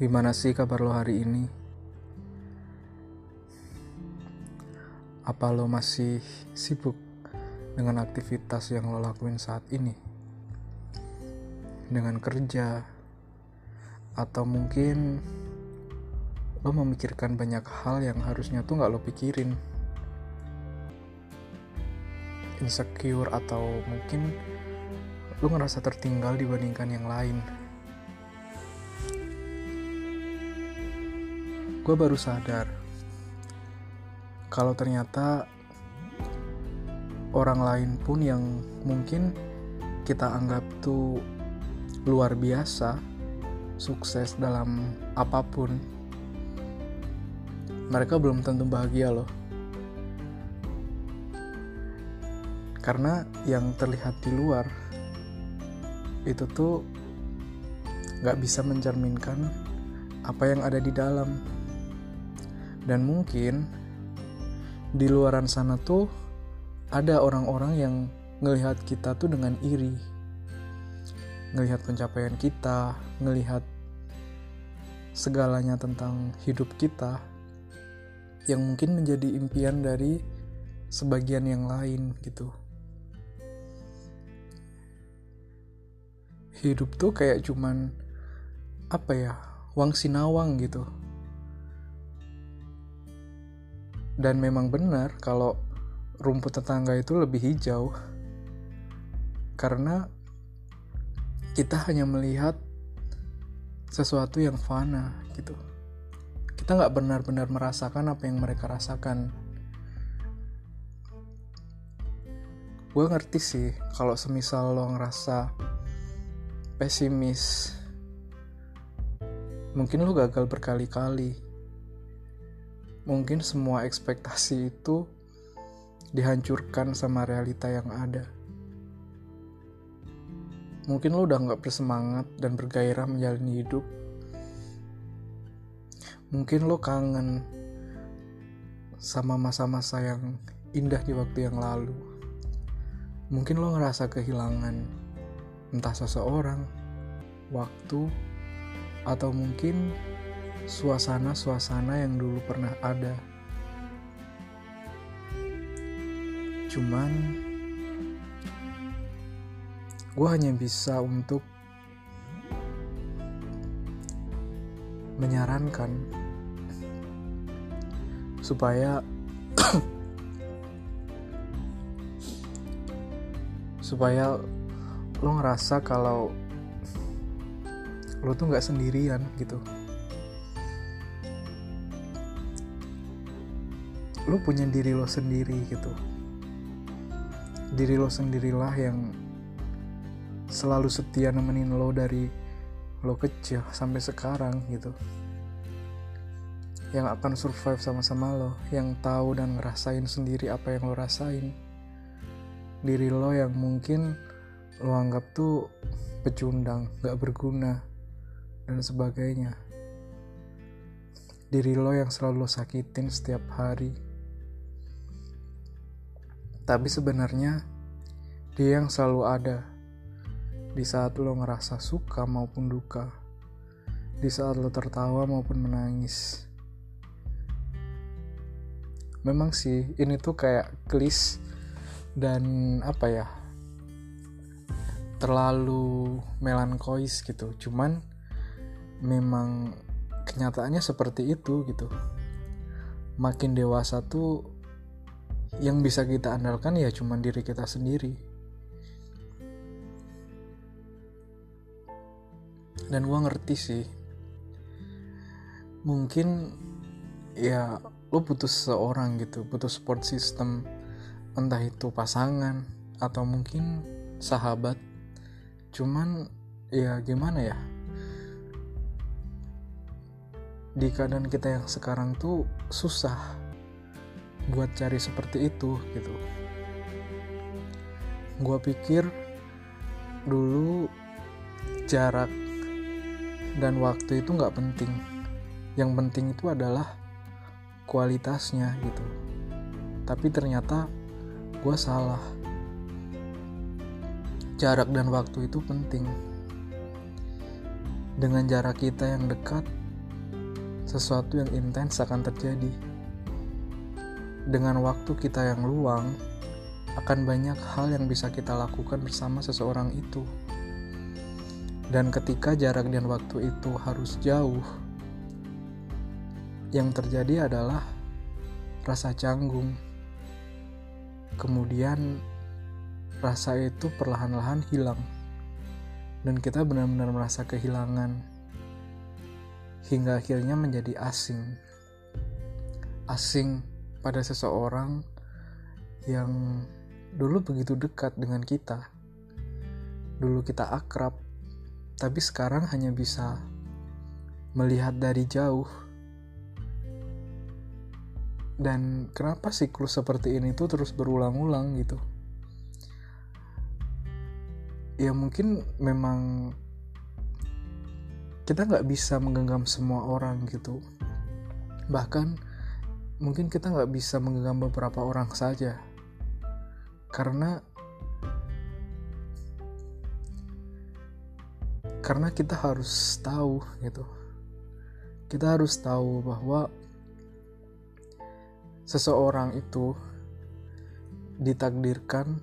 Gimana sih kabar lo hari ini? Apa lo masih sibuk dengan aktivitas yang lo lakuin saat ini? Dengan kerja? Atau mungkin lo memikirkan banyak hal yang harusnya tuh gak lo pikirin? Insecure atau mungkin lo ngerasa tertinggal dibandingkan yang lain? Gue baru sadar kalau ternyata orang lain pun yang mungkin kita anggap tuh luar biasa, sukses dalam apa pun, mereka belum tentu bahagia loh. Karena yang terlihat di luar itu tuh gak bisa mencerminkan apa yang ada di dalam dan mungkin di luaran sana tuh ada orang-orang yang ngelihat kita tuh dengan iri. Ngelihat pencapaian kita ngelihat segalanya tentang hidup kita yang mungkin menjadi impian dari sebagian yang lain gitu. Hidup tuh kayak cuman apa ya wang sinawang gitu dan memang benar kalau rumput tetangga itu lebih hijau. Karena kita hanya melihat sesuatu yang fana gitu. Kita nggak benar-benar merasakan apa yang mereka rasakan. Gue ngerti sih kalau semisal lo ngerasa pesimis mungkin lo gagal berkali-kali mungkin semua ekspektasi itu dihancurkan sama realita yang ada. Mungkin lo udah gak bersemangat dan bergairah menjalani hidup. Mungkin lo kangen sama masa-masa yang indah di waktu yang lalu. Mungkin lo ngerasa kehilangan entah seseorang, waktu, atau mungkin suasana-suasana yang dulu pernah ada. Cuman gue hanya bisa untuk menyarankan supaya supaya lo ngerasa kalau lo tuh nggak sendirian gitu. Lu punya diri lo sendiri gitu. Diri lo sendirilah yang selalu setia nemenin lo dari lo kecil sampai sekarang gitu. Yang akan survive sama-sama lo yang tahu dan ngerasain sendiri apa yang lo rasain. Diri lo yang mungkin lo anggap tuh pecundang gak berguna dan sebagainya. Diri lo yang selalu lo sakitin setiap hari tapi sebenarnya dia yang selalu ada di saat lo ngerasa suka maupun duka, di saat lo tertawa maupun menangis. Memang sih ini tuh kayak klis dan apa ya terlalu melankois gitu. Cuman memang kenyataannya seperti itu gitu. Makin dewasa tuh yang bisa kita andalkan ya cuma diri kita sendiri. Dan gue ngerti sih. Mungkin ya lo butuh seseorang gitu butuh support system entah itu pasangan atau mungkin sahabat. Cuman ya gimana ya? Di keadaan kita yang sekarang tuh susah buat cari seperti itu gitu. Gue pikir dulu jarak dan waktu itu nggak penting. Yang penting itu adalah kualitasnya gitu. Tapi ternyata gue salah. Jarak dan waktu itu penting. Dengan jarak kita yang dekat sesuatu yang intens akan terjadi. Dengan waktu kita yang luang, akan banyak hal yang bisa kita lakukan bersama seseorang itu. Dan ketika jarak dan waktu itu harus jauh, yang terjadi adalah rasa canggung. Kemudian rasa itu perlahan-lahan hilang. Dan kita benar-benar merasa kehilangan hingga akhirnya menjadi asing. Asing pada seseorang yang dulu begitu dekat dengan kita. Dulu kita akrab, tapi sekarang hanya bisa melihat dari jauh. Dan kenapa siklus seperti ini tuh terus berulang-ulang gitu? Ya mungkin memang kita nggak bisa menggenggam semua orang gitu bahkan mungkin kita nggak bisa menggenggam beberapa orang saja karena karena kita harus tahu gitu kita harus tahu bahwa seseorang itu ditakdirkan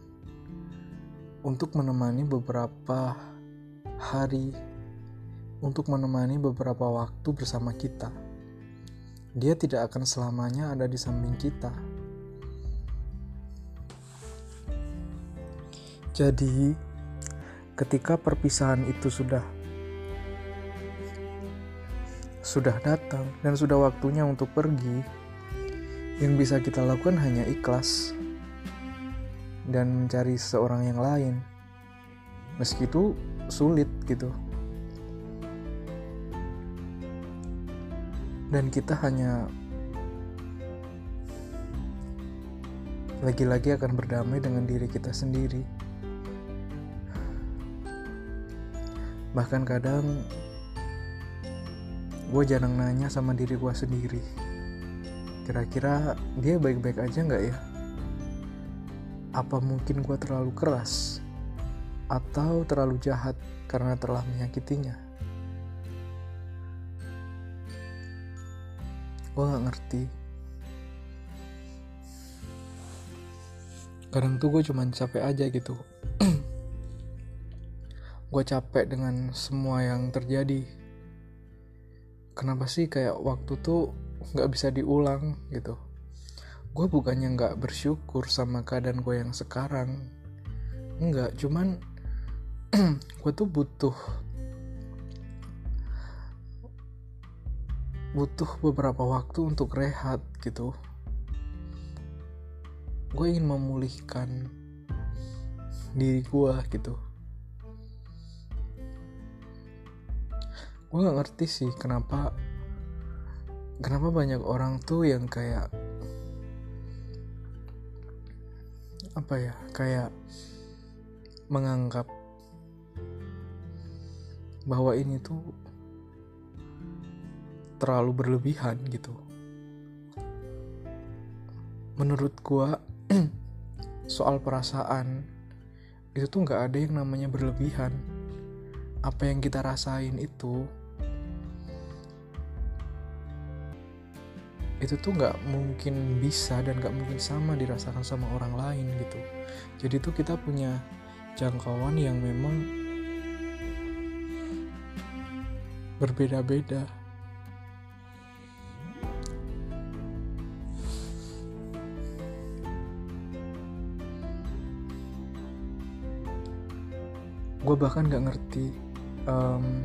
untuk menemani beberapa hari untuk menemani beberapa waktu bersama kita. Dia tidak akan selamanya ada di samping kita. Jadi, ketika perpisahan itu sudah sudah datang dan sudah waktunya untuk pergi, yang bisa kita lakukan hanya ikhlas dan mencari seorang yang lain. Meski itu sulit gitu. Dan kita hanya lagi-lagi akan berdamai dengan diri kita sendiri. Bahkan kadang gue jarang nanya sama diri gue sendiri. Kira-kira dia baik-baik aja nggak ya? Apa mungkin gue terlalu keras? Atau terlalu jahat karena telah menyakitinya? Gue gak ngerti. Kadang tuh gue cuman capek aja gitu. Gue capek dengan semua yang terjadi. Kenapa sih kayak waktu tuh gak bisa diulang gitu? Gue bukannya gak bersyukur sama keadaan gue yang sekarang. Enggak cuman gue tuh butuh butuh beberapa waktu untuk rehat gitu. Gue ingin memulihkan diri gue gitu. Gue gak ngerti sih kenapa kenapa banyak orang tuh yang kayak apa ya kayak menganggap bahwa ini tuh terlalu berlebihan gitu. Menurut gua soal perasaan itu tuh nggak ada yang namanya berlebihan. Apa yang kita rasain itu itu tuh nggak mungkin bisa dan nggak mungkin sama dirasakan sama orang lain gitu. Jadi tuh kita punya jangkauan yang memang berbeda-beda gue bahkan gak ngerti um,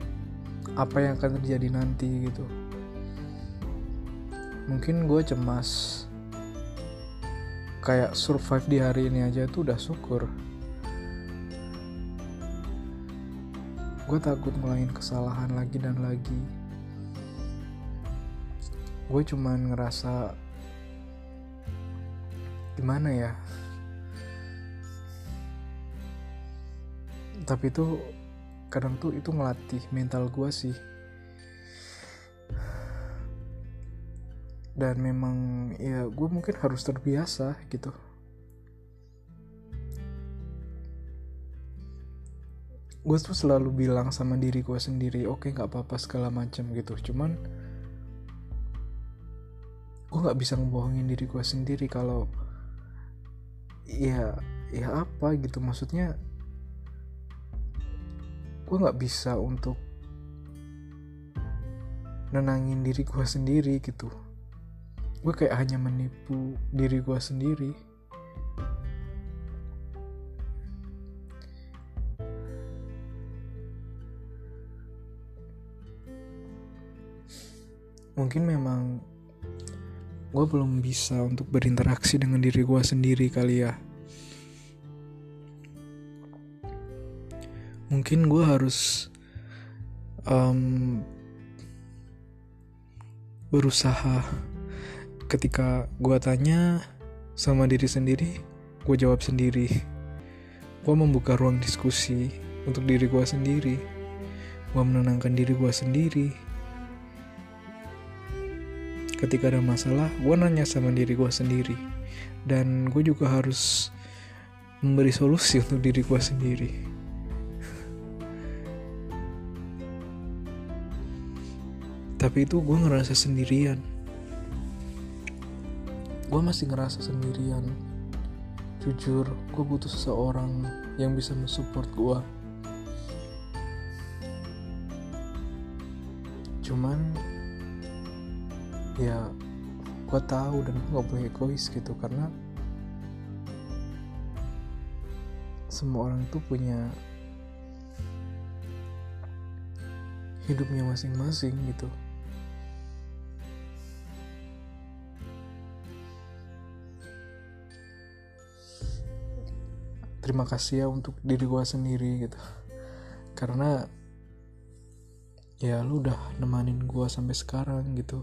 apa yang akan terjadi nanti gitu. Mungkin gue cemas. Kayak survive di hari ini aja tuh udah syukur. Gue takut ngulangin kesalahan lagi dan lagi. Gue cuman ngerasa gimana ya tapi itu kadang tuh itu ngelatih mental gue sih. Dan memang ya gue mungkin harus terbiasa gitu. Gue tuh selalu bilang sama diri gue sendiri oke okay, nggak apa-apa segala macam gitu. Cuman nggak bisa ngebohongin diri gue sendiri kalau ya ya apa gitu. Maksudnya gue nggak bisa untuk nenangin diri gue sendiri gitu. Gue kayak hanya menipu diri gue sendiri. Mungkin memang gue belum bisa untuk berinteraksi dengan diri gue sendiri kali ya mungkin gue harus um, berusaha ketika gue tanya sama diri sendiri gue jawab sendiri. Gue membuka ruang diskusi untuk diri gue sendiri. Gue menenangkan diri gue sendiri. Ketika ada masalah gue nanya sama diri gue sendiri. Dan gue juga harus memberi solusi untuk diri gue sendiri tapi itu gue ngerasa sendirian. Gue masih ngerasa sendirian. Jujur gue butuh seseorang yang bisa mensupport gue cuman ya gue tahu dan gue gak boleh egois gitu karena semua orang tuh punya hidupnya masing-masing gitu terima kasih ya untuk diri gue sendiri gitu. Karena ya lu udah nemanin gue sampai sekarang gitu.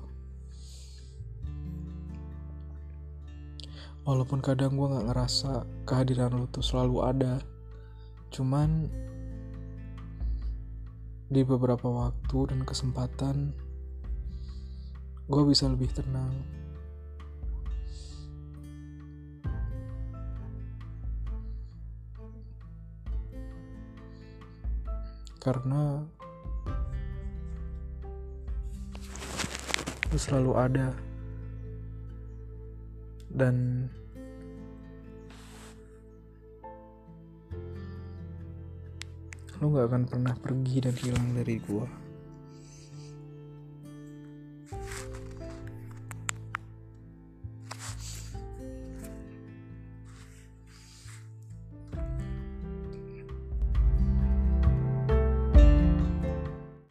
Walaupun kadang gue nggak ngerasa kehadiran lu tuh selalu ada cuman di beberapa waktu dan kesempatan gue bisa lebih tenang karena lu selalu ada. Dan lu gak akan pernah pergi dan hilang dari gua